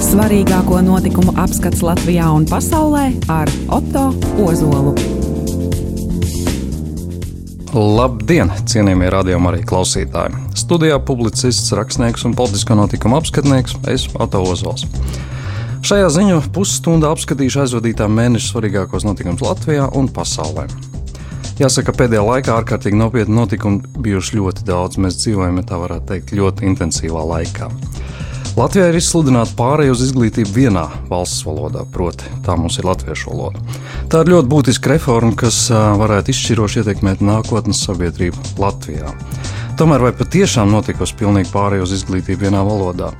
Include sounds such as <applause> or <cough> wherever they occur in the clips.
Svarīgāko notikumu apskats Latvijā un pasaulē ar Otto Ozolu. Labdien, cienījamie radiokamā arī klausītāji! Studijā publicists, rakstnieks un politisko notikumu apskatnieks es Otto Ozols. Šajā ziņā pusstundā apskatīšu aizvadītā mēneša svarīgākos notikumus Latvijā un pasaulē. Jāsaka, pēdējā laikā ārkārtīgi nopietni notikumi bijuši ļoti daudz. Mēs dzīvojam, tā varētu teikt, ļoti intensīvā laikā. Latvijā ir izsludināta pārējai uz izglītību vienā valsts valodā, proti, tā mums ir latviešu valoda. Tā ir ļoti būtiska reforma, kas varētu izšķiroši ietekmēt nākotnes sabiedrību Latvijā. Tomēr vai patiešām notikusi pilnīgi pārējai uz izglītību vienā valodā?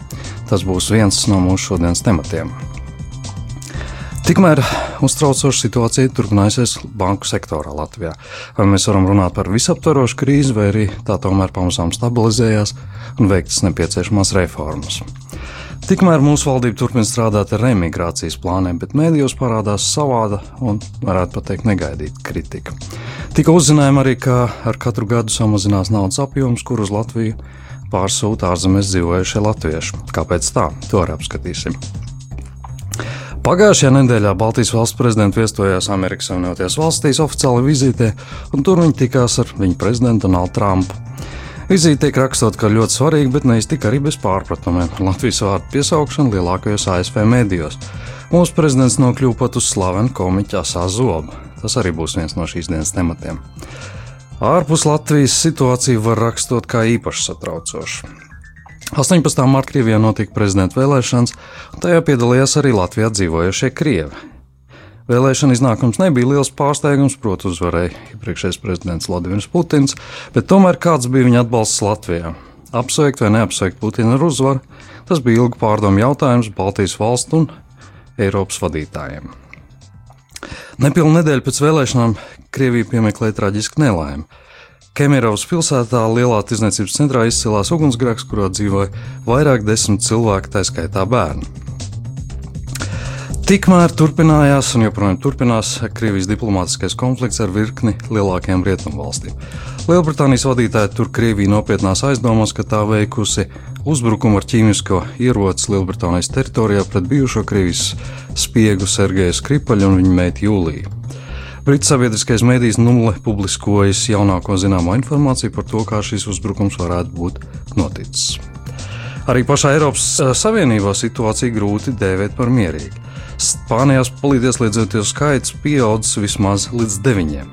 Tas būs viens no mūsu šodienas tematiem. Tikmēr uztraucoša situācija turpinājusies banku sektorā Latvijā. Vai mēs varam runāt par visaptvarošu krīzi, vai arī tā tomēr pamazām stabilizējās un veiktas nepieciešamās reformas. Tikmēr mūsu valdība turpina strādāt ar remigrācijas plāniem, bet mēdījos parādās savāda un, varētu teikt, negaidīta kritika. Tika uzzinājumi arī, ka ar katru gadu samazinās naudas apjoms, kur uz Latviju pārsūta ārzemēs dzīvojušie latvieši. Kāpēc tā? To arī apskatīsim. Pagājušajā nedēļā Baltijas valsts prezidents viesojās Amerikas Savienotajās valstīs oficiāli vizītē, un tur viņi tikās ar viņu prezidentu Donaldu Trumpu. Vizīte tiek rakstīta kā ļoti svarīga, bet neiztika arī bez pārpratumiem. Latvijas vārdu piesaukšana lielākajos ASV medijos. Mūsu prezidents nokļuva pat uz slavenu komiķa Asā Zobu. Tas arī būs viens no šīs dienas tematiem. Ārpus Latvijas situāciju var rakstot kā īpaši satraucošu. 18. martā Krievijā notika prezidenta vēlēšanas, un tajā piedalījās arī Latvijā dzīvojošie krievi. Vēlēšana iznākums nebija liels pārsteigums, protams, uzvarēja iepriekšējais prezidents Vladimirs Putins, bet tomēr kāds bija viņa atbalsts Latvijā? Apsveikt vai neapsveikt Putinu ar uzvaru, tas bija ilgu pārdomu jautājums Baltijas valstu un Eiropas vadītājiem. Nepilnu nedēļu pēc vēlēšanām Krievija piemeklēja traģisku nelaimi. Kemerovas pilsētā lielā tirdzniecības centrā izcēlās ugunsgrēks, kurā dzīvoja vairāk desmit cilvēki, tā skaitā bērni. Tikmēr turpinājās un joprojām turpinās Krievijas diplomātiskais konflikts ar virkni lielākajām rietumvalstīm. Lielbritānijas vadītāji tur Krievija nopietnās aizdomās, ka tā veikusi uzbrukumu ar ķīmisko ieroci Lielbritānijas teritorijā pret bijušo Krievijas spiegu Sergeju Skripaļu un viņa meitu Jūliju. Brītu sabiedriskais mēdījis Nulle publiskojas jaunāko zināmo informāciju par to, kā šis uzbrukums varētu būt noticis. Arī pašā Eiropas eh, Savienībā situācija grūti dēvēt par mierīgu. Spānijā palīdzējoties skaits pieaudzis vismaz līdz deviņiem.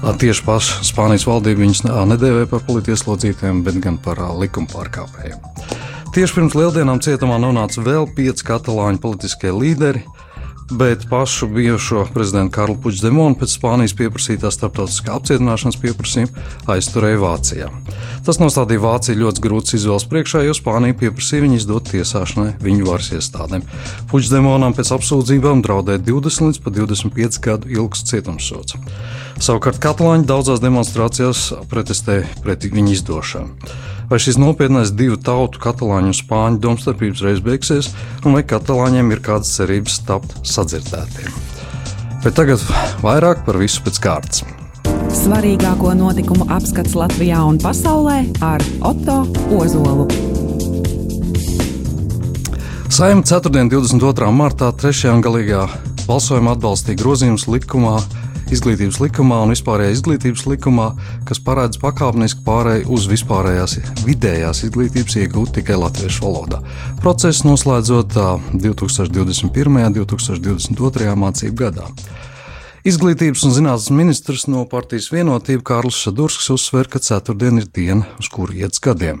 Tieši paša Spānijas valdība viņus nedēvē par politieslodzītiem, bet gan par likuma pārkāpējiem. Tieši pirms lieldienām cietumā nonāca vēl pieci katalāņu politiskie līderi, bet pašu bijušo prezidentu Karlu Puigdemonu pēc Spānijas pieprasītā starptautiskā apcietināšanas pieprasījuma aizturēja Vācijā. Tas nostādīja Vāciju ļoti grūts izvēles priekšā, jo Spānija pieprasīja viņu izdot tiesāšanai viņu varas iestādēm. Puigdemonam pēc apsūdzībām draudēja 20 līdz 25 gadu ilgs cietumsots. Savukārt katalāņi daudzās demonstrācijās protestēja pret viņu izdošanu. Vai šis nopietnais divu tautu, katalāņu un spāņu domstarpības reiz beigsies, un vai katalāņiem ir kādas cerības tapt sadzirdētiem? Bet tagad vairāk par visu pēc kārtas. Svarīgāko notikumu apskats Latvijā un pasaulē ar Otto Ozolu. Saimta 4. un 22. martā 3. un galīgā balsojumā atbalstīja grozījumus likumā izglītības likumā un vispārējā izglītības likumā, kas paredz pakāpenisku pārēju uz vispārējās vidējās izglītības iegūt tikai latviešu valodā. Process noslēdzot 2021. un 2022. mācību gadā. Izglītības un zinātnes ministrs no partijas vienotība Kārlis Šadursks uzsver, ka ceturtdiena ir diena, uz kuru iet gadiem.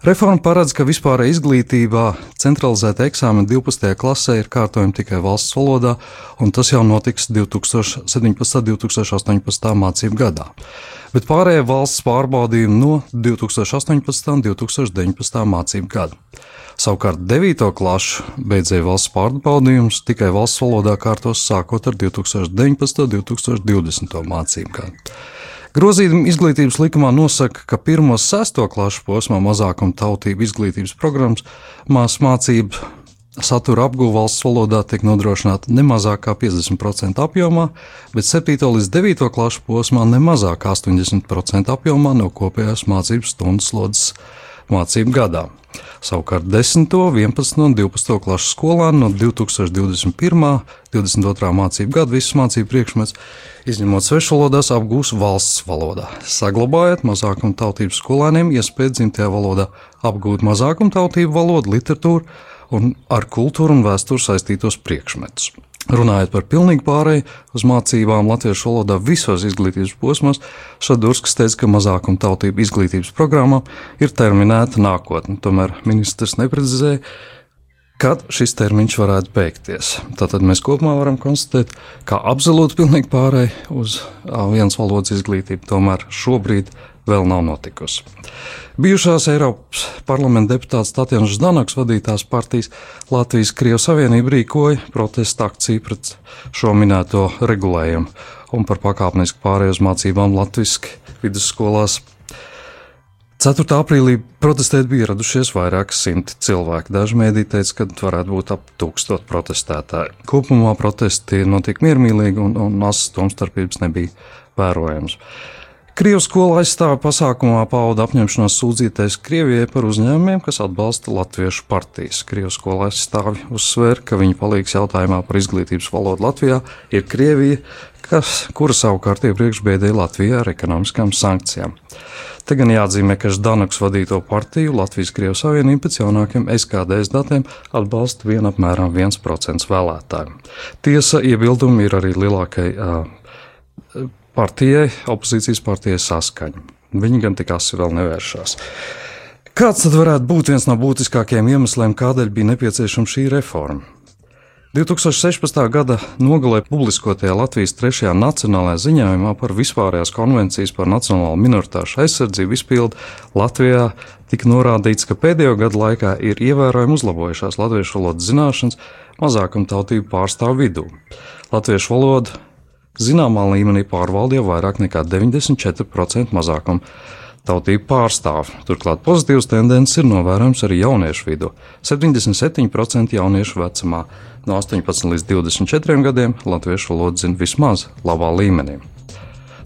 Reforma paredz, ka vispārējā izglītībā centralizēta eksāmena 12. klasē ir kārtojama tikai valsts valodā, un tas jau notiks 2017. un 2018. mācību gadā. Bet pārējie valsts pārbaudījumi no 2018. un 2019. mācību gada. Savukārt 9. klašu beidzēja valsts pārbaudījumus tikai valsts valodā kārtos sākot ar 2019. un 2020. mācību gadu. Grozījumi izglītības likumā nosaka, ka pirmo sesto klašu posmā mazākuma tautību izglītības programmas mācību satura apgūve valsts valodā tiek nodrošināta ne mazāk kā 50% apjomā, bet 7. līdz 9. klašu posmā ne mazāk kā 80% apjomā no kopējās mācību stundu slodzes mācību gadā. Savukārt 10, 11 un 12 klases skolēni no 2021. un 2022. mācību gada visas mācību priekšmets, izņemot svešvalodās, apgūs valsts valodā. Saglabājot mazākuma tautības skolēniem iespēju dzimtajā valodā apgūt mazākuma tautību valodu, literatūru un ar kultūru un vēsturi saistītos priekšmetus. Runājot par pilnīgu pārēju uz mācībām latviešu valodā visos izglītības posmos, Šadurskas teica, ka mazākuma tautību izglītības programmā ir terminēta nākotne. Tomēr ministrs neprecizēja, kad šis termiņš varētu beigties. Tātad mēs kopumā varam konstatēt, ka absolūti pilnīgi pārēj uz vienas valodas izglītību tomēr šobrīd vēl nav notikusi. Bijušās Eiropas parlamenta deputāts Tatjana Ždanoks vadītās partijas Latvijas Krievijas Savienība rīkoja protesta akciju pret šo minēto regulējumu un par pakāpenisku pārēju uz mācībām Latvijas vidusskolās. 4. aprīlī protestēt bija ieradušies vairāk simti cilvēki. Daži mēdī teica, ka varētu būt ap tūkstot protestētāji. Kopumā protesti notika miermīlīgi un, un asas domstarpības nebija vērojams. Krievijas skola aizstāva pasākumā pauda apņemšanos sūdzīties Krievijai par uzņēmumiem, kas atbalsta latviešu partijas. Krievijas skola aizstāvi uzsver, ka viņa palīgs jautājumā par izglītības valodu Latvijā ir Krievija, kas, kura savukārt iepriekš bēdēja Latvijā ar ekonomiskām sankcijām. Te gan jāatzīmē, ka Ždanoks vadīto partiju Latvijas Krievijas Savienība pēc jaunākiem SKDS datiem atbalsta vien apmēram 1% vēlētāju. Tiesa iebildumi ir arī lielākai uh, partijai, opozīcijas partijai saskaņa. Viņi gan tik asi vēl nevēršās. Kāds tad varētu būt viens no būtiskākajiem iemesliem, kādēļ bija nepieciešama šī reforma? 2016. gada nogalē publiskotajā Latvijas trešajā nacionālajā ziņojumā par vispārējās konvencijas par nacionālo minoritāšu aizsardzību izpildi Latvijā tika norādīts, ka pēdējo gadu laikā ir ievērojami uzlabojušās latviešu valodas zināšanas mazākumtautību pārstāvu vidū. Latviešu valoda zināmā līmenī pārvaldīja vairāk nekā 94% mazākumu tautību pārstāv. Turklāt pozitīvas tendences ir novērojams arī jauniešu vidū. 77% jauniešu vecumā no 18 līdz 24 gadiem latviešu valodu zina vismaz labā līmenī.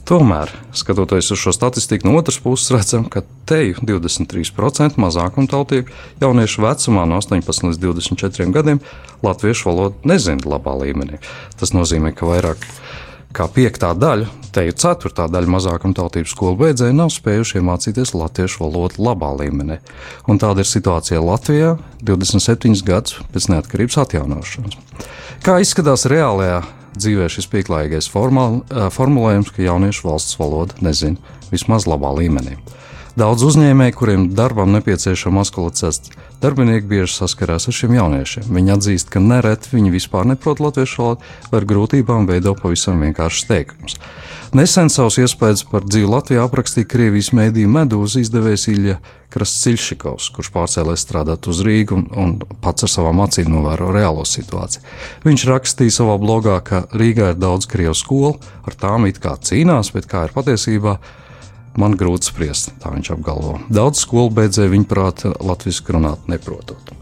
Tomēr, skatoties uz šo statistiku no otras puses, redzam, ka teju 23% mazākumtautību jauniešu vecumā no 18 līdz 24 gadiem latviešu valodu nezina labā līmenī. Tas nozīmē, ka vairāk kā piektā daļa, te ir ceturtā daļa mazākumtautības skolu beidzēji, nav spējuši iemācīties latviešu valodu labā līmenī. Un tāda ir situācija Latvijā 27 gadus pēc neatkarības atjaunošanas. Kā izskatās reālajā dzīvē šis pieklājīgais formāl, formulējums, ka jauniešu valsts valoda nezina vismaz labā līmenī? Daudz uzņēmēju, kuriem darbam nepieciešama askolacitāts darbinieki, bieži saskarās ar šiem jauniešiem. Viņi atzīst, ka nereti viņi vispār neprot latviešu valodu, vai ar grūtībām veido pavisam vienkāršus teikumus. Nesen savus iespējas par dzīvi Latvijā aprakstīja Krievijas mēdīju medūza izdevējs Ilja Krasciļšikovs, kurš pārcēlēs strādāt uz Rīgu un, un pats ar savām acīm novēro reālo situāciju. Viņš rakstīja savā blogā, ka Rīgā ir daudz krievu skolu, ar tām it kā cīnās, bet kā ir patiesībā, man grūti spriest, tā viņš apgalvo. Daudz skolu beidzēji viņa prāta latviešu runāt neprotot.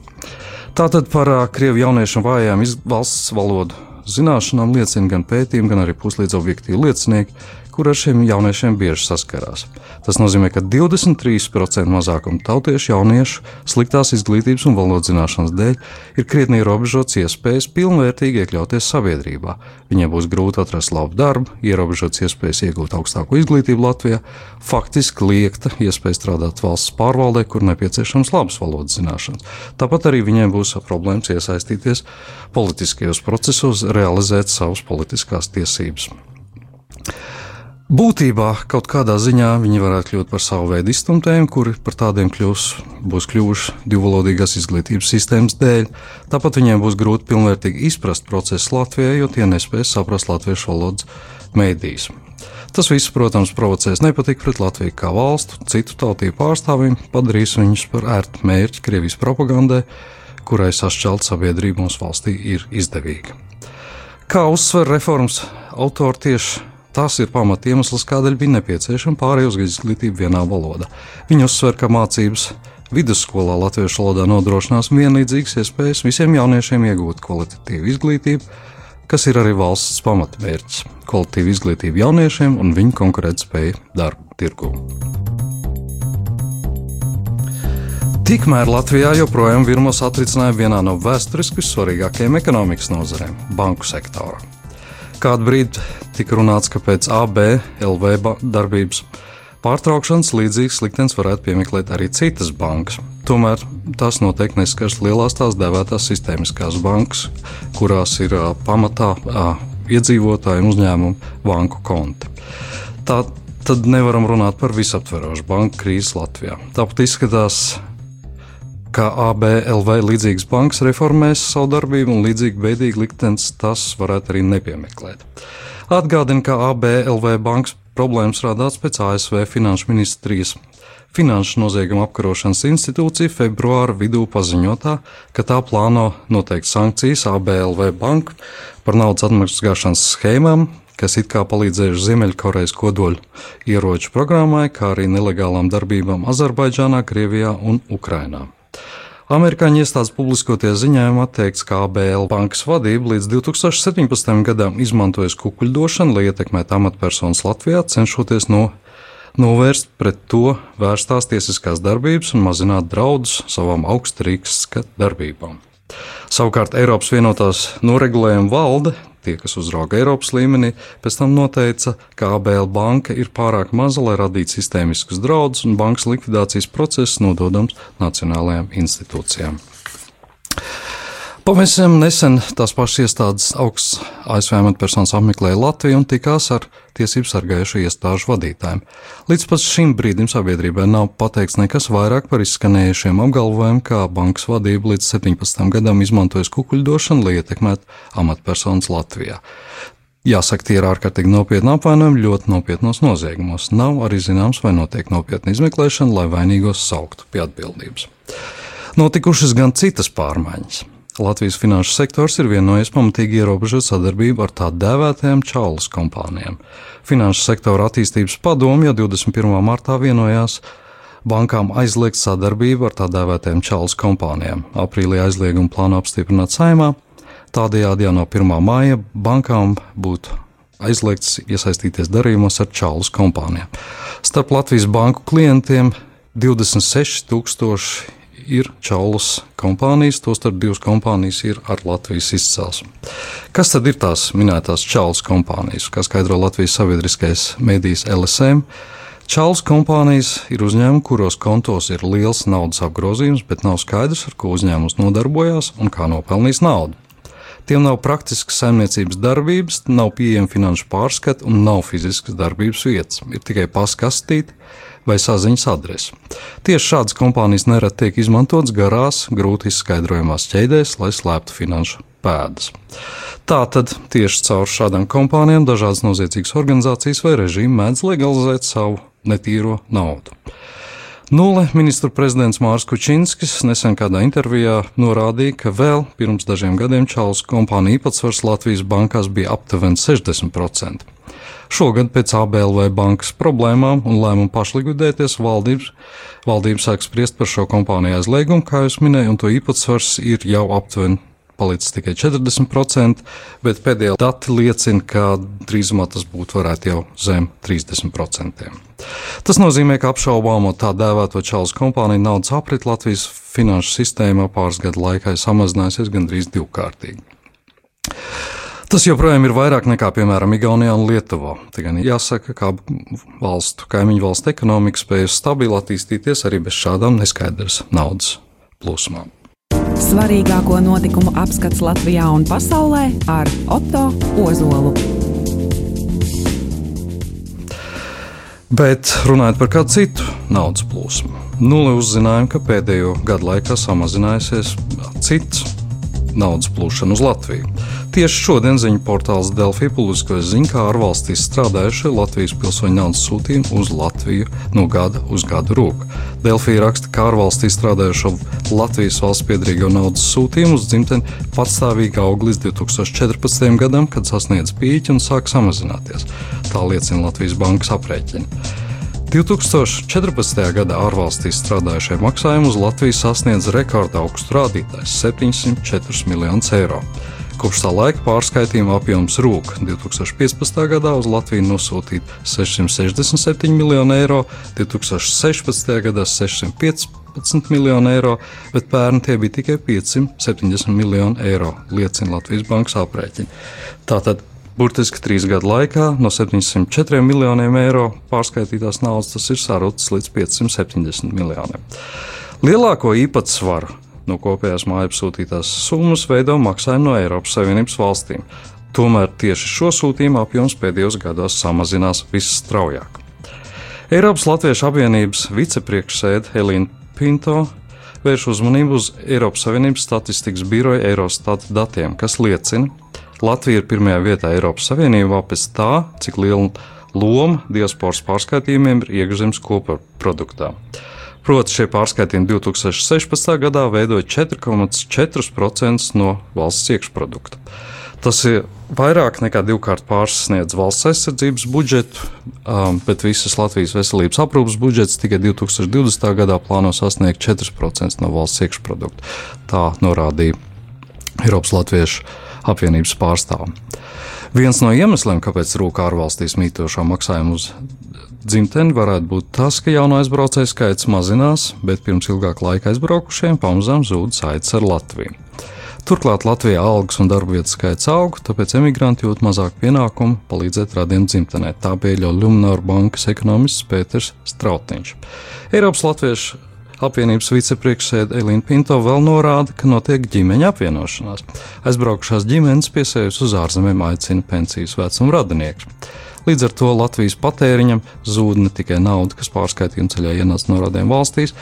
Tātad par krievu jauniešu vājām valsts valodu zināšanām liecina gan pētījumi, gan arī puslīdz objektīvi liecinieki, kur ar šiem jauniešiem bieži saskarās. Tas nozīmē, ka 23% mazākuma tautiešu jauniešu sliktās izglītības un valodas zināšanas dēļ ir krietni ierobežots iespējas pilnvērtīgi iekļauties sabiedrībā. Viņiem būs grūti atrast labu darbu, ierobežots iespējas iegūt augstāko izglītību Latvijā, faktiski liekta iespēja strādāt valsts pārvaldē, kur nepieciešams labas valodas zināšanas. Tāpat arī viņiem būs problēmas iesaistīties politiskajos procesos, realizēt savas politiskās tiesības. Būtībā kaut kādā ziņā viņi varētu kļūt par savu veidu iztumtējumu, kuri par tādiem kļūs, būs kļuvuši divvalodīgās izglītības sistēmas dēļ. Tāpat viņiem būs grūti pilnvērtīgi izprast procesu Latvijā, jo tie nespēs saprast latviešu valodas mēdīs. Tas viss, protams, provocēs nepatiku pret Latviju kā valstu, citu tautību pārstāvjiem, padarīs viņus par ērtu mērķi Krievijas propagandai, kurai sašķelt sabiedrību mūsu valstī ir izdevīga. Kā uzsver reformas autori tieši Tas ir pamat iemesls, kādēļ bija nepieciešama pārējai uz izglītību vienā valodā. Viņi uzsver, ka mācības vidusskolā latviešu valodā nodrošinās vienlīdzīgas iespējas visiem jauniešiem iegūt kvalitatīvu izglītību, kas ir arī valsts pamatmērķis - kvalitīva izglītība jauniešiem un viņu konkurētspēja darba tirgū. Tikmēr Latvijā joprojām virmo satricināja vienā no vēsturiski svarīgākajām ekonomikas nozarēm - banku sektorā. Kādu brīdi tika runāts, ka pēc ABLV darbības pārtraukšanas līdzīgs liktenis varētu piemeklēt arī citas bankas. Tomēr tas noteikti neskars lielās tās dēvētās sistēmiskās bankas, kurās ir uh, pamatā uh, iedzīvotāju un uzņēmumu banku konti. Tā tad nevaram runāt par visaptverošu banku krīzi Latvijā. Tāpat izskatās, ka ABLV līdzīgas bankas reformēs savu darbību un līdzīgi beidīgi liktenis tas varētu arī nepiemeklēt. Atgādina, ka ABLV bankas problēmas radās pēc ASV Finanšu ministrijas Finanšu nozieguma apkarošanas institūcija februāra vidū paziņotā, ka tā plāno noteikt sankcijas ABLV banku par naudas atmaksāšanas schēmām, kas it kā palīdzējuši Ziemeļkorejas kodoļu ieroču programmai, kā arī nelegālām darbībām Azerbaidžānā, Krievijā un Ukrainā. Amerikāņu iestādes publiskotie ziņojumi atteikts, ka ABL bankas vadība līdz 2017. gadam izmantojas kukuļdošanu, lai ietekmētu amatpersonas Latvijā, cenšoties no novērst pret to vērstās tiesiskās darbības un mazināt draudus savām augstarīgas darbībām. Savukārt Eiropas vienotās noregulējuma valde, tie, kas uzrauga Eiropas līmenī, pēc tam noteica, ka ABL banka ir pārāk maza, lai radītu sistēmiskus draudus, un bankas likvidācijas process nododams nacionālajām institūcijām. Pavisam nesen tās pašas iestādes augsts ASV amatpersonas apmeklēja Latviju un tikās ar tiesību sargājušo iestāžu vadītājiem. Līdz pat šim brīdim sabiedrībai nav pateikts nekas vairāk par izskanējušiem apgalvojumiem, ka bankas vadība līdz 17 gadam izmantojas kukuļdošanu, lai ietekmētu amatpersonas Latvijā. Jāsaka, tie ir ārkārtīgi nopietni apvainojumi ļoti nopietnos noziegumos. Nav arī zināms, vai notiek nopietna izmeklēšana, lai vainīgos sauktu pie atbildības. Notikušas gan citas pārmaiņas. Latvijas finanšu sektors ir vienojies pamatīgi ierobežot sadarbību ar tā dēvētajām čaulas kompānijām. Finanšu sektora attīstības padomu jau 21. martā vienojās bankām aizliegt sadarbību ar tā dēvētajām čaulas kompānijām. Aprīlī aizliegumu plānu apstiprināt saimā. Tādējādi jau no 1. māja bankām būtu aizliegts iesaistīties darījumos ar čaulas kompānijām. Starp Latvijas banku klientiem 26,000 ir čaulas kompānijas, tostarp divas kompānijas ir ar Latvijas izcelsmi. Kas tad ir tās minētās čaulas kompānijas, kā skaidro Latvijas sabiedriskais medijs LSM? Čaulas kompānijas ir uzņēmumi, kuros kontos ir liels naudas apgrozījums, bet nav skaidrs, ar ko uzņēmums nodarbojās un kā nopelnīs naudu. Tiem nav praktiskas saimniecības darbības, nav pieejama finanšu pārskata un nav fiziskas darbības vietas. Ir tikai paskastīti, vai saziņas adresi. Tieši šādas kompānijas nereti tiek izmantotas garās, grūti izskaidrojamās ķēdēs, lai slēptu finanšu pēdas. Tātad tieši caur šādām kompānijām dažādas noziedzīgas organizācijas vai režīmi mēdz legalizēt savu netīro naudu. Nulle ministru prezidents Mārs Kučinskis nesen kādā intervijā norādīja, ka vēl pirms dažiem gadiem Čāles kompānija īpatsvars Latvijas bankās bija aptuveni 60%. Šogad pēc ABLV bankas problēmām un lēmumu pašlikvidēties valdības, valdības sāk spriest par šo kompāniju aizliegumu, kā jūs minējāt, un to īpatsvars ir jau aptuveni palicis tikai 40%, bet pēdējie dati liecina, ka drīzumā tas būtu varētu jau zem 30%. Tas nozīmē, ka apšaubāmo tā dēvēto čāles kompāniju naudas aprit Latvijas finanšu sistēmā pāris gadu laikā ir samazinājusies gandrīz divkārtīgi. Tas joprojām ir vairāk nekā, piemēram, Igaunijā un Lietuvā. Gan jāsaka, ka valstu, kaimiņu valstu ekonomika spēja stabili attīstīties arī bez šādām neskaidras naudas plūsmām. Svarīgāko notikumu apskats Latvijā un pasaulē ar Otto Ozolu. Bet runājot par kādu citu naudas plūsmu, nulle uzzinājām, ka pēdējo gadu laikā samazinājusies cits naudas plūšana uz Latviju. Tieši šodien ziņu portāls Delfī publiskoja ziņu, kā ārvalstīs strādājušie Latvijas pilsoņu naudas sūtījumi uz Latviju no gada uz gadu rūk. Delfī raksta, ka ārvalstīs strādājušo Latvijas valsts piedrīgo naudas sūtījumu uz dzimteni patstāvīgi aug līdz 2014. gadam, kad sasniedz pīķi un sāk samazināties. Tā liecina Latvijas bankas aprēķini. 2014. gadā ārvalstīs strādājušie maksājumi uz Latviju sasniedz rekorda augstu rādītāju - 704 miljonus eiro. Kopš tā laika pārskaitījuma apjoms rūk. 2015. gadā uz Latviju nosūtīta 667 miljoni eiro, 2016. gadā 605 11 miljoni eiro, bet pērn tie bija tikai 570 miljoni eiro, liecina Latvijas bankas aprēķini. Tātad Burtiski trīs gadu laikā no 704 miljoniem eiro pārskaitītās naudas tas ir sarucis līdz 570 miljoniem. Lielāko īpatsvaru no kopējās mājas sūtītās summas veido maksājumi no Eiropas Savienības valstīm. Tomēr tieši šo sūtījumu apjoms pēdējos gados samazinās visstraujāk. Eiropas Latviešu apvienības vicepriekšsēde Elīna Pinto vērš uzmanību uz Eiropas Savienības statistikas biroja Eurostat datiem, kas liecina, Latvija ir pirmajā vietā Eiropas Savienībā pēc tā, cik liela loma diasporas pārskaitījumiem ir iekšzemes kopaproduktā. Proti, šie pārskaitījumi 2016. gadā veidoja 4,4% no valsts iekšprodukta. Tas ir vairāk nekā divkārt pārsniedz valsts aizsardzības budžetu, um, bet visas Latvijas veselības aprūpas budžets tikai 2020. gadā plāno sasniegt 4% no valsts iekšprodukta. Tā norādīja Eiropas Latviešu apvienības pārstāvja. Viens no iemesliem, kāpēc rūkā ārvalstīs mītošā maksājuma uz dzimteni varētu būt tas, ka jauno aizbraucēju skaits mazinās, bet pirms ilgāka laika aizbraukušiem pamazām zūd saites ar Latviju. Turklāt Latvijā algas un darba vietas skaits aug, tāpēc emigranti jūt mazāk pienākumu palīdzēt radiem dzimtenē. Tā pieļauj Lunāra bankas ekonomists Pēters Strautiņš. Eiropas Latviešu apvienības vicepriekšsēde Elīna Pinto vēl norāda, ka notiek ģimeņa apvienošanās. Aizbraukušās ģimenes pie sevis uz ārzemēm aicina pensijas vecuma radinieks. Līdz ar to Latvijas patēriņam zūd ne tikai nauda, kas pārskaitījuma ceļā ienāca no radiem valstīs,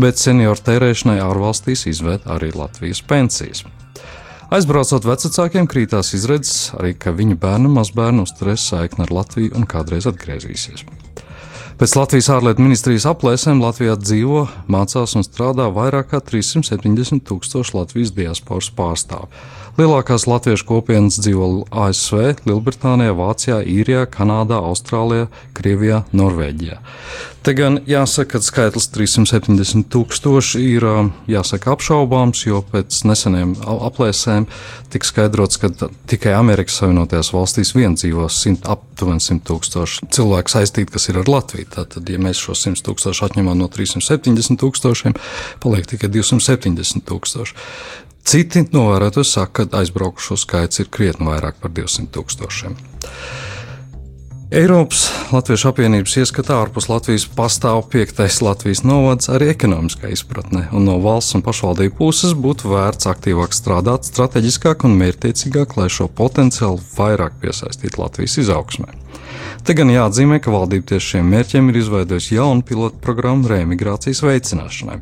bet senioru tērēšanai ārvalstīs izvērt arī Latvijas pensijas. Aizbraucot vecākiem, krītās izredzes arī, ka viņu bērnu mazbērnu uzturēs saikni ar Latviju un kādreiz atgriezīsies. Pēc Latvijas ārlietu ministrijas aplēsēm Latvijā dzīvo, mācās un strādā vairāk nekā 370 tūkstoši Latvijas diasporas pārstāvju. Lielākās latviešu kopienas dzīvo ASV, Lielbritānijā, Vācijā, Īrijā, Kanādā, Austrālijā, Krievijā, Norvēģijā. Te gan jāsaka, ka skaitlis 370 tūkstoši ir jāsaka apšaubāms, jo pēc neseniem aplēsēm tika skaidrots, ka tikai Amerikas Savienotajās valstīs vien dzīvo simt, aptuveni 100 tūkstoši cilvēku saistīti, kas ir ar Latviju. Tātad, ja mēs šo 100 tūkstošu atņemam no 370 tūkstošiem, paliek tikai 270 tūkstoši. Citi novērotāji saka, ka aizbraukušo skaits ir krietni vairāk par 200 tūkstošiem. Eiropas Latviešu apvienības ieskatā ārpus Latvijas pastāv piektais Latvijas novads arī ekonomiskā izpratnē, un no valsts un pašvaldību puses būtu vērts aktīvāk strādāt, strateģiskāk un mērķtiecīgāk, lai šo potenciālu vairāk piesaistītu Latvijas izaugsmē. Te gan jāatzīmē, ka valdība tieši šiem mērķiem ir izveidojusi jaunu pilotu programmu reemigrācijas veicināšanai.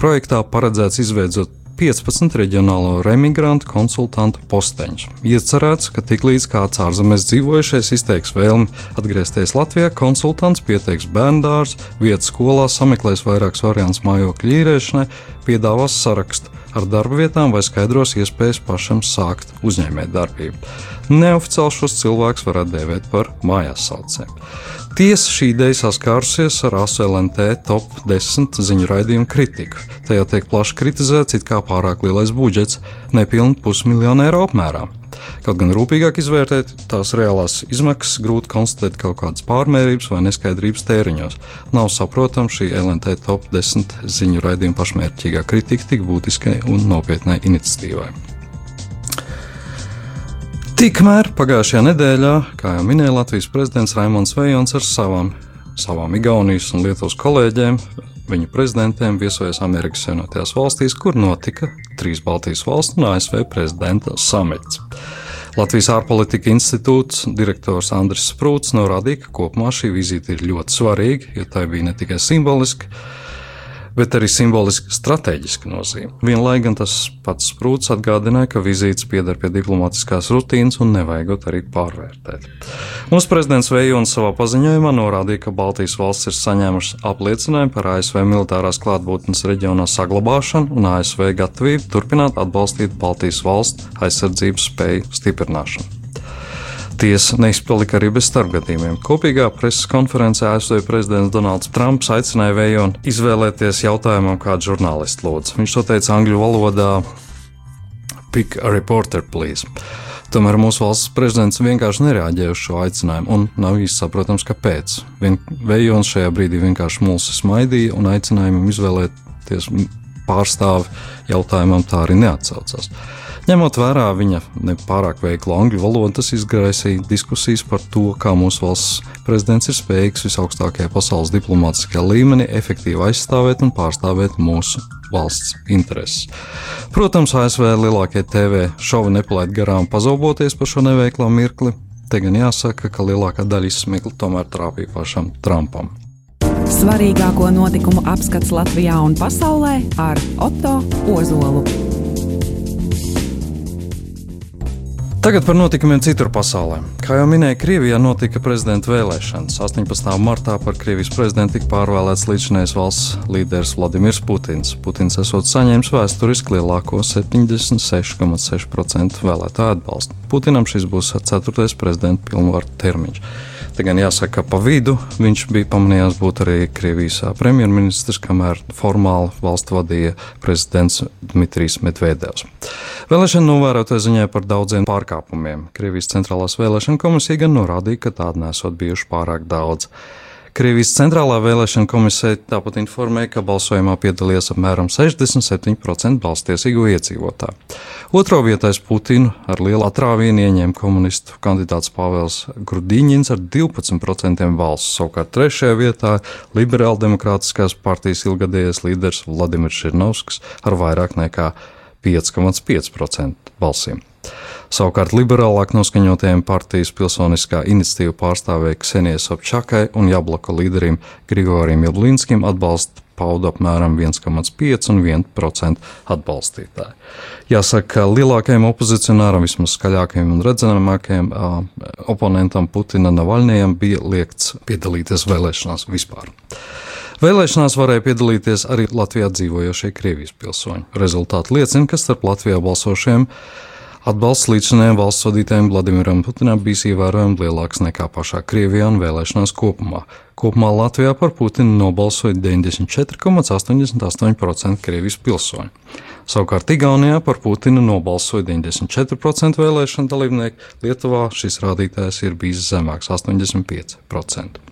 Projektā paredzēts izveidot 15 reģionālo remigrantu konsultantu posteņus. Iecerēts, ka tiklīdz kāds ārzemēs dzīvojušais izteiks vēlmi atgriezties Latvijā, konsultants pieteiks bērndārs, vietas skolā, sameklēs vairākus variantus mājokļu īrēšanai, piedāvās sarakstu ar darba vietām vai skaidros iespējas pašam sākt uzņēmējdarbību. Neoficiāli šos cilvēkus varētu dēvēt par mājās saucējiem. Tiesa šī ideja saskārusies ar ASLNT top 10 ziņu raidījumu kritiku. Tajā tiek plaši kritizēts, it kā pārāk lielais budžets, nepilni pusmiljonu eiro apmērā. Kaut gan rūpīgāk izvērtēt tās reālās izmaksas, grūti konstatēt kaut kādas pārmērības vai neskaidrības tēriņos. Nav saprotama šī LNT top 10 ziņu raidījuma pašmērķīgā kritika tik būtiskai un nopietnai iniciatīvai. Tikmēr pagājušajā nedēļā, kā jau minēja Latvijas prezidents Raimons Vējons ar savām, savām Igaunijas un Lietuvas kolēģiem, viņu prezidentiem viesojas Amerikas Savienotajās valstīs, kur notika trīs Baltijas valstu un ASV prezidenta samits. Latvijas ārpolitika institūts direktors Andris Sprūts norādīja, ka kopumā šī vizīte ir ļoti svarīga, jo tā bija ne tikai simboliska, bet arī simboliski strateģiska nozīme. Vienlaikus gan tas pats sprūts atgādināja, ka vizītes pieder pie diplomātiskās rutīnas un nevajagot arī pārvērtēt. Mūsu prezidents Vējons savā paziņojumā norādīja, ka Baltijas valsts ir saņēmušas apliecinājumu par ASV militārās klātbūtnes reģionā saglabāšanu un ASV gatavību turpināt atbalstīt Baltijas valstu aizsardzības spēju stiprināšanu. Tiesa neizpalika arī bez starpgadījumiem. Kopīgā preses konferencē ASV prezidents Donalds Trumps aicināja Vējonu izvēlēties jautājumam, kādu žurnālistu lūdzu. Viņš to teica angļu valodā: Pick a reporter, please. Tomēr mūsu valsts prezidents vienkārši nereaģēja uz šo aicinājumu, un nav īsti saprotams, kāpēc. Vējons šajā brīdī vienkārši mulsi smaidīja un aicināja izvēlēt tiesu pārstāvi jautājumam tā arī neatsaucās. Ņemot vērā viņa nepārāk veiklu angļu valodu, tas izraisīja diskusijas par to, kā mūsu valsts prezidents ir spējīgs visaugstākajā pasaules diplomātiskajā līmenī efektīvi aizstāvēt un pārstāvēt mūsu valsts intereses. Protams, ASV lielākie TV šovi nepalaid garām pazoboties par šo neveiklo mirkli. Te gan jāsaka, ka lielākā daļa izsmiekla tomēr trāpīja pašam Trumpam. Svarīgāko notikumu apskats Latvijā un pasaulē ar Otto Ozolu. Tagad par notikumiem citur pasaulē. Kā jau minēju, Krievijā notika prezidenta vēlēšanas. 18. martā par Krievijas prezidentu tika pārvēlēts līdzinājums valsts līderis Vladimirs Putins. Putins esot saņēmis vēsturiski lielāko 76,6% vēlētāju atbalstu. Putinam šis būs ceturtais prezidenta pilnvaru termiņš. Te gan jāsaka, ka pa vidu viņš bija pamanījās būt arī Krievijas premjerministrs, kamēr formāli valstu vadīja prezidents Dmitrijs Medvedevs. Vēlēšana novērotāja ziņoja par daudziem pārkāpumiem. Krievijas centrālās vēlēšana komisija gan norādīja, ka tādu nesot bijuši pārāk daudz. Krievijas centrālā vēlēšana komisija tāpat informēja, ka balsojumā piedalījās apmēram 67% balstiesīgo iedzīvotāju. Otro vietais Putinu ar lielu atrāvienu ieņēma komunistu kandidāts Pāvils Grudīņins ar 12% balsu. Savukārt trešajā vietā liberāla demokrātiskās partijas ilgadējais līderis Vladimirs Širnovskis ar vairāk nekā 5,5% balsīm. Savukārt liberālāk noskaņotajiem partijas pilsoniskā iniciatīva pārstāvēja Ksenijai Sobčakai un Jablaka līderim Grigorijam Jablinskam atbalstu pauda apmēram 1,5 un 1% atbalstītāji. Jāsaka, ka lielākajam opozicionāram, vismaz skaļākajam un redzamākajam oponentam Putina Navaļņiem bija liekts piedalīties vēlēšanās vispār. Vēlēšanās varēja piedalīties arī Latvijā dzīvojošie Krievijas pilsoņi. Rezultāti liecina, ka starp Latvijā balsošiem Atbalsts līdzinējiem valsts vadītājiem Vladimiram Putinam bijis ievērojami lielāks nekā pašā Krievijā un vēlēšanās kopumā. Kopumā Latvijā par Putinu nobalsoja 94,88% Krievijas pilsoņu. Savukārt Igaunijā par Putinu nobalsoja 94% vēlēšanu dalībnieku, Lietuvā šis rādītājs ir bijis zemāks - 85%.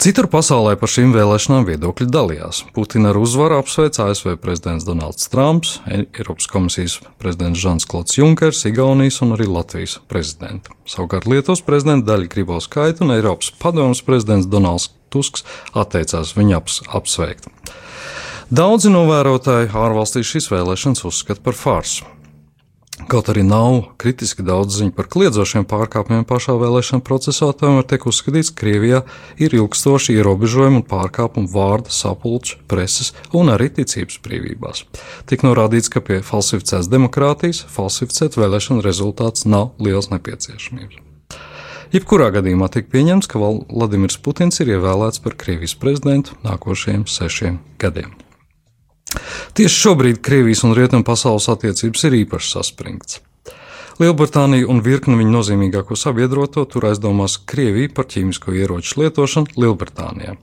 Citur pasaulē par šīm vēlēšanām viedokļi dalījās. Putina ar uzvaru apsveic ASV prezidents Donalds Trumps, Eiropas komisijas prezidents Žans Klods Junkers, Igaunijas un arī Latvijas prezidents. Savukārt Lietuvas prezidenta Daļa Grybauskaita un Eiropas padomus prezidents Donalds Tusks atteicās viņu aps apsveikt. Daudzi novērotāji ārvalstīs šīs vēlēšanas uzskata par farsu. Kaut arī nav kritiski daudz ziņu par kliedzošiem pārkāpumiem pašā vēlēšana procesā, tomēr tiek uzskatīts, ka Krievijā ir ilgstoši ierobežojumi un pārkāpumi vārda, sapulču, preses un arī ticības brīvībās. Tik norādīts, ka pie falsificētas demokrātijas falsificēt vēlēšanu rezultāts nav liels nepieciešamības. Jebkurā gadījumā tiek pieņemts, ka Vladimirs Putins ir ievēlēts par Krievijas prezidentu nākošajiem sešiem gadiem. Tieši šobrīd Krievijas un Rietumu pasaules attiecības ir īpaši saspringts. Lielbritānija un virkne viņa nozīmīgāko sabiedroto tur aizdomās Krieviju par ķīmisko ieroču lietošanu Lielbritānijā.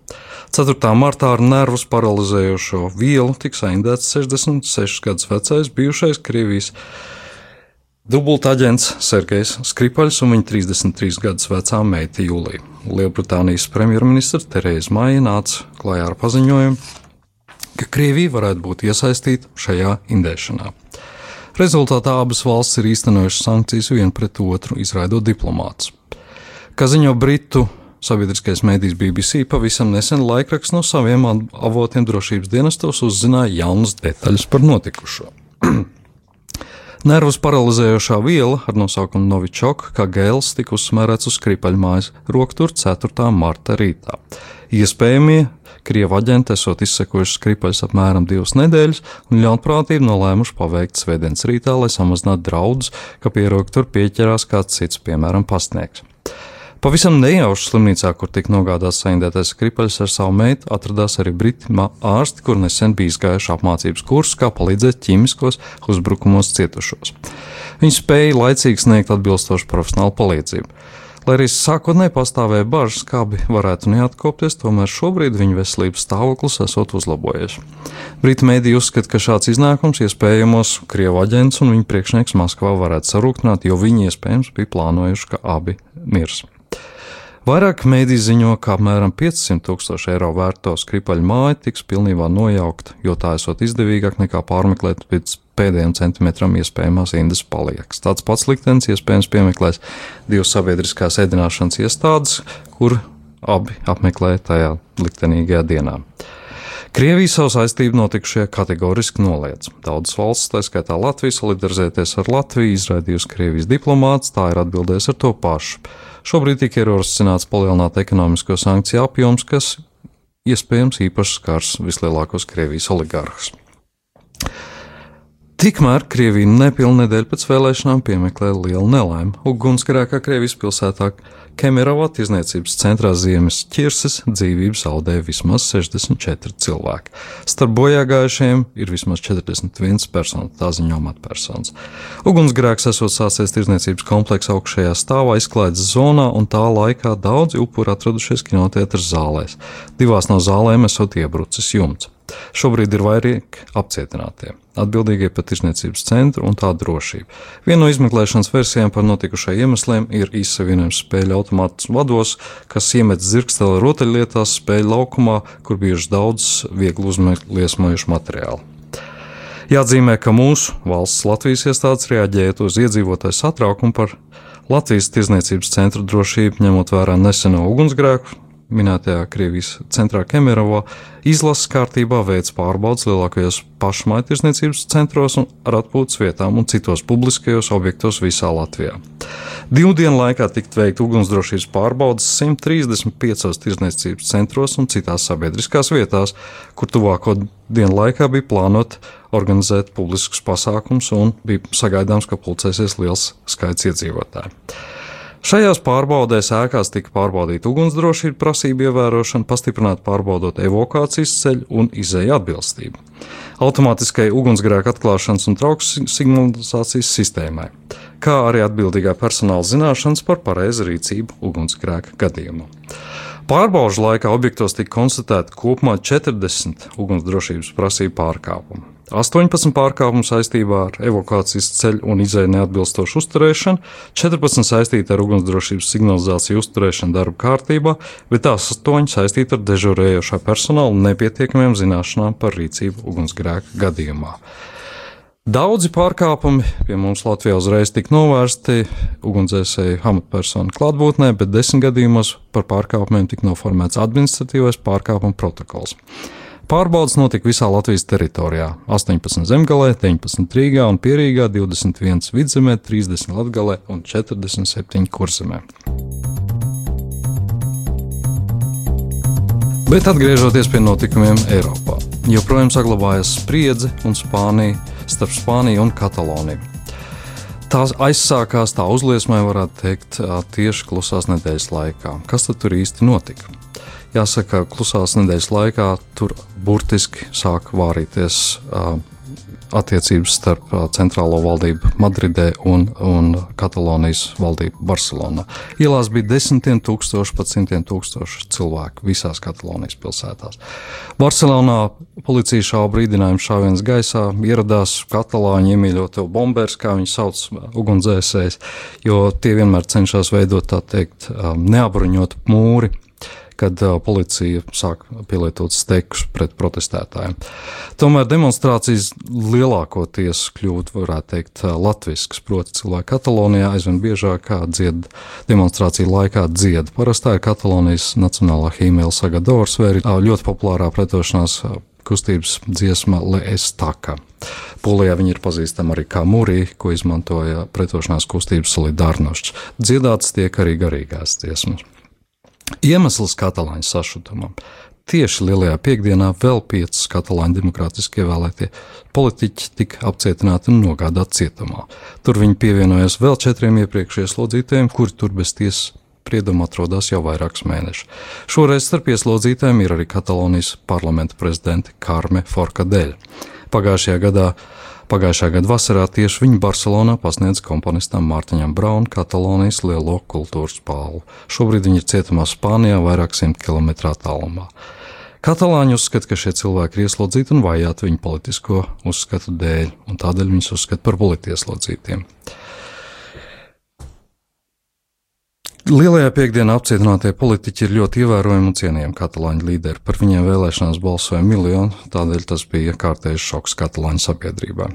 4. martā ar nervus paralizējošo vielu tika saindēts 66 gadus vecais bijušais Krievijas dubultaģents Sergejs Skripaļs un viņa 33 gadus vecā meita Jūlija. Lielbritānijas premjerministra Terēza Maija nāca klajā ar paziņojumu, ka Krievija varētu būt iesaistīta šajā indēšanā. Rezultātā abas valstis ir īstenojušas sankcijas viena pret otru, izraidot diplomātus. Kā ziņo Britu sabiedriskais mēdījis BBC, pavisam nesen laikraksts no saviem avotiem drošības dienestos uzzināja jaunas detaļas par notikušo. <clears throat> Nervus paralizējošā viela ar nosaukumu Novičok, kā gēls, tika uzsmērēts uz Kripaļmājas roktur 4. marta rītā. Iespējamie Krievu aģenti esot izsekojuši skripaļus apmēram divas nedēļas un ļaunprātīgi nolēmuši paveikt svētdienas rītā, lai samazinātu draudus, ka pie roktura pieķerās kāds cits, piemēram, pastnieks. Pavisam nejauši slimnīcā, kur tika nogādāts saindētais skripaļs ar savu meitu, atradās arī briti ārsti, kur nesen bija izgājuši apmācības kursus, kā palīdzēt ķīmiskos uzbrukumos cietušos. Viņi spēja laicīgi sniegt atbilstošu profesionālu palīdzību. Lai arī sākotnēji pastāvēja bažas, kā abi varētu neatkopties, tomēr šobrīd viņa veselības stāvoklis esot uzlabojies. Brīta mēdī uzskata, ka šāds iznākums iespējamos Krievu aģents un viņa priekšnieks Maskavā varētu sarūktināt, jo viņi iespējams bija plānojuši, ka abi mirs. Vairāk mēdī ziņo, ka apmēram 500 tūkstoši eiro vērto skripaļu māju tiks pilnībā nojaukta, jo tā esot izdevīgāk nekā pārmeklēt pēc pēdējiem centimetram iespējamās indas paliekas. Tāds pats liktenis iespējams piemeklēs divas sabiedriskās ēdināšanas iestādes, kur abi apmeklē tajā liktenīgajā dienā. Krievija savu saistību notikušajā kategoriski noliedz. Daudzas valsts, tā skaitā Latvija, solidarizēties ar Latviju, izraidījusi Krievijas diplomāts, tā ir atbildējis ar to pašu. Šobrīd tika ierosināts palielināt ekonomisko sankciju apjoms, kas iespējams īpaši skars vislielākos Krievijas oligarhus. Tikmēr Krievija nepilnu nedēļu pēc vēlēšanām piemeklēja lielu nelaimi. Ugunsgrēkā Krievijas pilsētā Kemerovā tirzniecības centrā Ziemas ķirses dzīvību zaudēja vismaz 64 cilvēki. Starp bojāgājušiem ir vismaz 41 persona, tā ziņo amatpersonas. Ugunsgrēks esot sācies tirzniecības kompleksa augšējā stāvā izklaides zonā, un tā laikā daudzi upuri atradušies kinoteātras zālēs. Divās no zālēm esot iebrucis jumts. Šobrīd ir vairāk apcietinātie, atbildīgie par tirsniecības centru un tā drošību. Viena no izmeklēšanas versijām par notikušajiem iemesliem ir izsavienojums spēļu automātus vados, kas iemet zirgstēlu rotaļlietās spēļu laukumā, kur bijuši daudz viegli uzliesmojuši materiālu. Jāatzīmē, ka mūsu valsts Latvijas iestādes reaģējot uz iedzīvotāju satraukumu par Latvijas tirzniecības centra drošību, ņemot vērā neseno ugunsgrēku, minētajā Krievijas centrā Kemerovo, izlases kārtībā veids pārbaudas lielākajos pašmaitirdzniecības centros un ar atpūtas vietām un citos publiskajos objektos visā Latvijā. Divu dienu laikā tikt veikt ugunsdrošības pārbaudas 135 tirdzniecības centros un citās sabiedriskās vietās, kur tuvāko dienu laikā bija plānota organizēt publiskus pasākumus un bija sagaidāms, ka pulcēsies liels skaits iedzīvotāju. Šajās pārbaudēs ēkās tika pārbaudīta ugunsdrošība, prasību ievērošana, pastiprināta pārbaudot evakuācijas ceļu un izēju atbilstību. Automātiskai ugunsgrēka atklāšanas un trauksmes signalizācijas sistēmai, kā arī atbildīgā personāla zināšanas par pareizu rīcību ugunsgrēka gadījumā. Pārbaužu laikā objektos tika konstatēti kopumā 40 ugunsdrošības prasību pārkāpumu. 18 pārkāpumu saistībā ar evakuācijas ceļu un izēju neatbilstošu uzturēšanu, 14 saistīti ar ugunsdrošības signalizāciju uzturēšanu darba kārtībā, bet tās 8 saistīti ar dežurējošā personāla nepietiekamiem zināšanām par rīcību ugunsgrēka gadījumā. Daudzi pārkāpumi pie mums Latvijā uzreiz tika novērsti ugunsdzēsēju amatpersonu klātbūtnē, bet desmit gadījumos par pārkāpumiem tika noformēts administratīvais pārkāpuma protokols. Pārbaudas notika visā Latvijas teritorijā - 18 zemgālē, 19 Rīgā un Pierīgā, 21 vidzemē, 30 latgalē un 47 kurzemē. Bet atgriežoties pie notikumiem Eiropā, joprojām saglabājas spriedze un Spānija starp Spāniju un Kataloniju. Tās aizsākās, tā uzliesmoja, varētu teikt, tieši klusās nedēļas laikā. Kas tad tur īsti notika? Jāsaka, klusās nedēļas laikā tur burtiski sāk vārīties uh, attiecības starp uh, centrālo valdību Madridē un, un Katalonijas valdību Barcelonā. Ielās bija desmitiem tūkstoši, pat simtiem tūkstoši cilvēku visās Katalonijas pilsētās. Barcelonā policija šāva brīdinājumu šāviens gaisā, ieradās katalāņi iemīļoto bombers, kā viņi sauc, ugunsdzēsējs, jo tie vienmēr cenšas veidot tā teikt neapbruņotu mūri kad policija sāk pielietot stekus pret protestētājiem. Tomēr demonstrācijas lielākoties kļūt, varētu teikt, latviskas, proti cilvēki Katalonijā aizvien biežāk dzied demonstrāciju laikā dzied. Parastā ir Katalonijas nacionālā hīmēla Sagadors vai ir ļoti populārā pretošanās kustības dziesma Leestaka. Polijā viņi ir pazīstami arī kā mūrī, ko izmantoja pretošanās kustības solidārnošs. Dziedāts tiek arī garīgās dziesmas. Iemesls katalāņu sašutumam. Tieši Lielajā piekdienā vēl piecas katalāņu demokrātiski ievēlētie politiķi tika apcietināti un nogādāti cietumā. Tur viņi pievienojās vēl četriem iepriekš ieslodzītajiem, kuri tur bez tiesas sprieduma atrodas jau vairākus mēnešus. Šoreiz starp ieslodzītājiem ir arī Katalonijas parlamenta prezidente Karme Forkadeļa. Pagājušajā gadā Pagājušā gada vasarā tieši viņa Barcelonā pasniedz komponistam Mārtiņam Braunam Katalonijas lielo kultūras balvu. Šobrīd viņa ir cietumā Spānijā, vairāk simt km attālumā. Katalāņi uzskata, ka šie cilvēki ir ieslodzīti un vajāti viņu politisko uzskatu dēļ, un tādēļ viņus uzskata par politieslodzītiem. Lielajā piekdienā apcietinātie politiķi ir ļoti ievērojami un cienījami katalāņu līderi. Par viņiem vēlēšanās balsoja miljoni, tādēļ tas bija kārtējs šoks katalāņu sabiedrībā.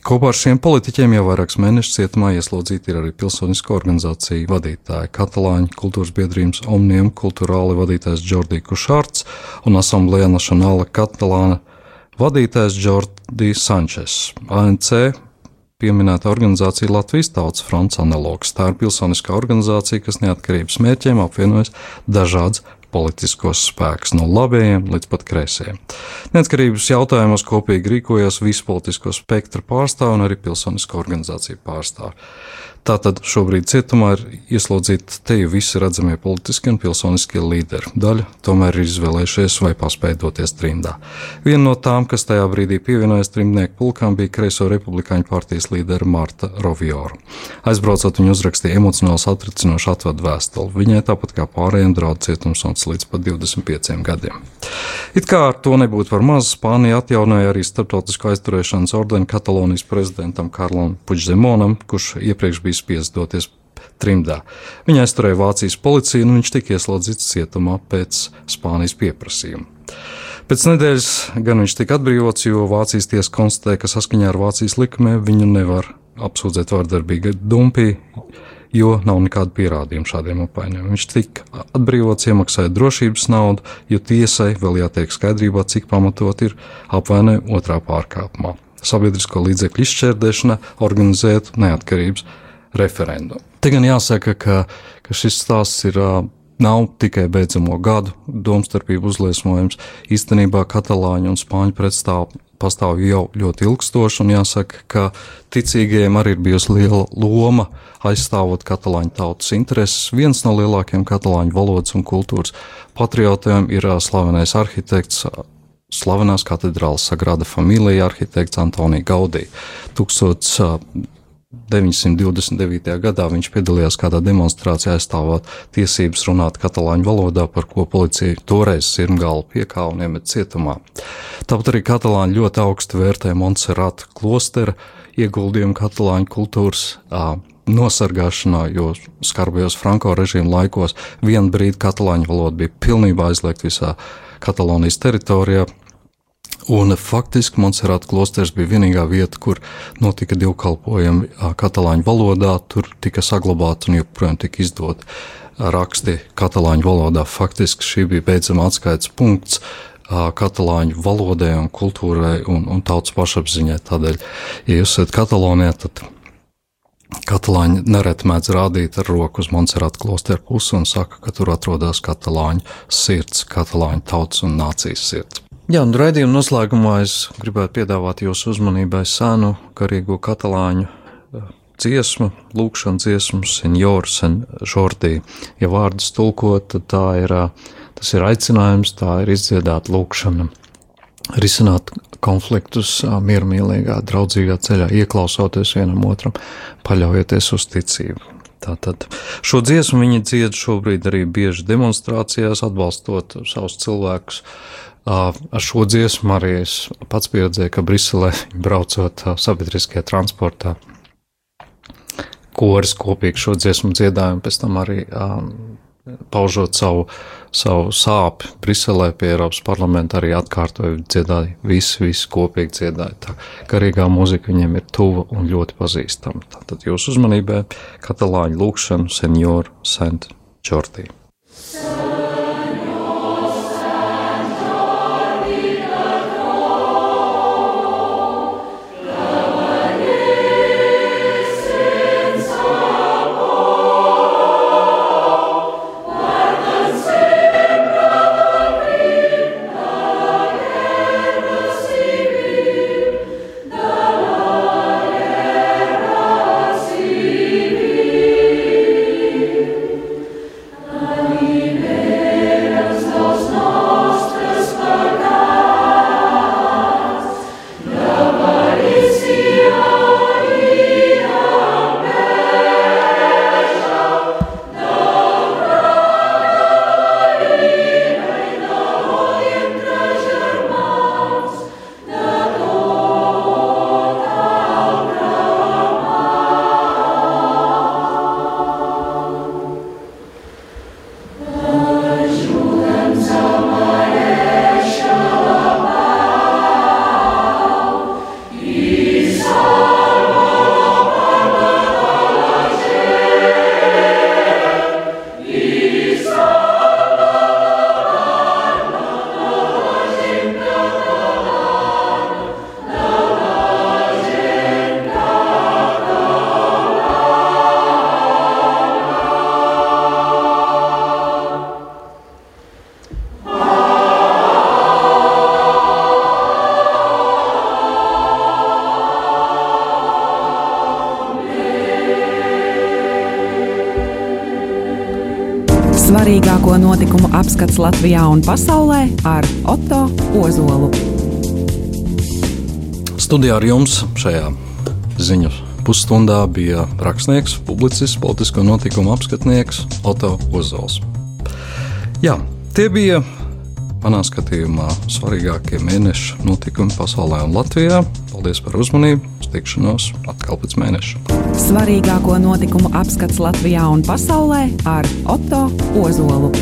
Kopā ar šiem politiķiem jau vairākus mēnešus cietumā ieslodzīti ir arī pilsonisko organizāciju vadītāji, katalāņu kultūras biedrības Omnium kultūrāli vadītājs Jordi Kušārts un Asamblēja Nacionāla Katalāna vadītājs Jordi Sančes. ANC pieminēta organizācija Latvijas Tautas fronts analogs. Tā ir pilsoniskā organizācija, kas neatkarības mērķiem apvienojas dažādas politiskos spēkus, no labējiem līdz pat kreisajiem. Neatkarības jautājumos kopīgi rīkojās visu politisko spektru pārstāvju un arī pilsonisko organizāciju pārstāvju. Tātad šobrīd cietumā ir ieslodzīti te jau visi redzamie politiskie un pilsoniskie līderi. Daļa tomēr ir izvēlējušies vai paspēja doties trimdā. Viena no tām, kas tajā brīdī pievienojās trimnieku pulkām, bija Kreiso republikāņu partijas līdera Marta Rovioru. Aizbraucot, viņa uzrakstīja emocionāli satricinošu atvadu vēstuli. Viņai tāpat kā pārējiem draudz cietums un 18 līdz 25 gadiem. It kā ar to nebūtu par maz, Spānija atjaunoja arī starptautisko aizturēšanas ordeni Katalonijas prezidentam Karlam Puigdemonam, kurš iepriekš bija spiests doties trimdā. Viņa aizturēja Vācijas policiju, un viņš tika ieslodzīts cietumā pēc Spānijas pieprasījuma. Pēc nedēļas gan viņš tika atbrīvots, jo Vācijas tiesa konstatēja, ka saskaņā ar Vācijas likumiem viņu nevar apsūdzēt vardarbīgi dumpī jo nav nekādu pierādījumu šādiem apvainojumiem. Viņš tika atbrīvots, iemaksāja drošības naudu, jo tiesai vēl jātiek skaidrībā, cik pamatot ir apvainojumi otrā pārkāpumā. Sabiedrisko līdzekļu izšķērdēšana, organizēt neatkarības referendumu. Te gan jāsaka, ka, ka šis stāsts ir. Nav tikai beidzamo gadu domstarpību uzliesmojums. Īstenībā katalāņu un spāņu pretstāv pastāv jau ļoti ilgstoši, un jāsaka, ka ticīgajiem arī ir bijusi liela loma aizstāvot katalāņu tautas intereses. Viens no lielākajiem katalāņu valodas un kultūras patriotiem ir slavenais arhitekts slavenās katedrālas Sagrada Familija arhitekts Antonija Gaudī. 929. gadā viņš piedalījās kādā demonstrācijā aizstāvot tiesības runāt katalāņu valodā, par ko policija toreiz sirmgālu piekāva un iemet cietumā. Tāpat arī katalāņi ļoti augstu vērtē Montserrata klostera ieguldījumu katalāņu kultūras nosargāšanā, jo skarbajos Franko režīmu laikos vienu brīdi katalāņu valoda bija pilnībā aizliegta visā Katalonijas teritorijā. Un faktiski Monserrata klosters bija vienīgā vieta, kur notika divkalpojumi katalāņu valodā. Tur tika saglabāti un joprojām tika izdot raksti katalāņu valodā. Faktiski šī bija beidzama atskaites punkts katalāņu valodai un kultūrai un, un tautas pašapziņai. Tādēļ, ja jūs esat Katalonijā, tad Katalāņi nereti mēdz rādīt ar roku uz Monserrata klosteru pusi un saka, ka tur atrodas katalāņu sirds, katalāņu tautas un nācijas sirds. Jā, un raidījuma noslēgumā es gribētu piedāvāt jūsu uzmanībai senu karīgo katalāņu eh, dziesmu, lūkšanu dziesmu, senjors un žordī. Ja vārdus tulkot, tad tā ir, eh, tas ir aicinājums, tā ir izdziedāta lūkšana, risināt konfliktus eh, miermīlīgā, draudzīgā ceļā, ieklausoties vienam otram, paļaujoties uz ticību. Tātad šo dziesmu viņi dzied šobrīd arī bieži demonstrācijās, atbalstot savus cilvēkus, Ar šo dziesmu arī es pats pieredzēju, ka Briselē braucot sabiedriskajā transportā, koris kopīgi šo dziesmu dziedājumu, pēc tam arī um, paužot savu, savu sāpi Briselē pie Eiropas parlamenta, arī atkārtoja dziedāja, visi, visi kopīgi dziedāja. Tā garīgā mūzika viņiem ir tuva un ļoti pazīstama. Tātad jūsu uzmanībai katalāņu lūkšanu senjoru Sent Čortī. Amen. Apskats Latvijā un pasaulē ar Otto Ozolu. Studijā ar jums šajā ziņu pusstundā bija rakstnieks, publicists, politisko notikumu apskatnieks Otto Ozols. Jā, tie bija manā skatījumā svarīgākie mēneša notikumi pasaulē un Latvijā. Paldies par uzmanību! Uz tikšanos atkal pēc mēneša! Svarīgāko notikumu apskats Latvijā un pasaulē ar Otto Ozolu.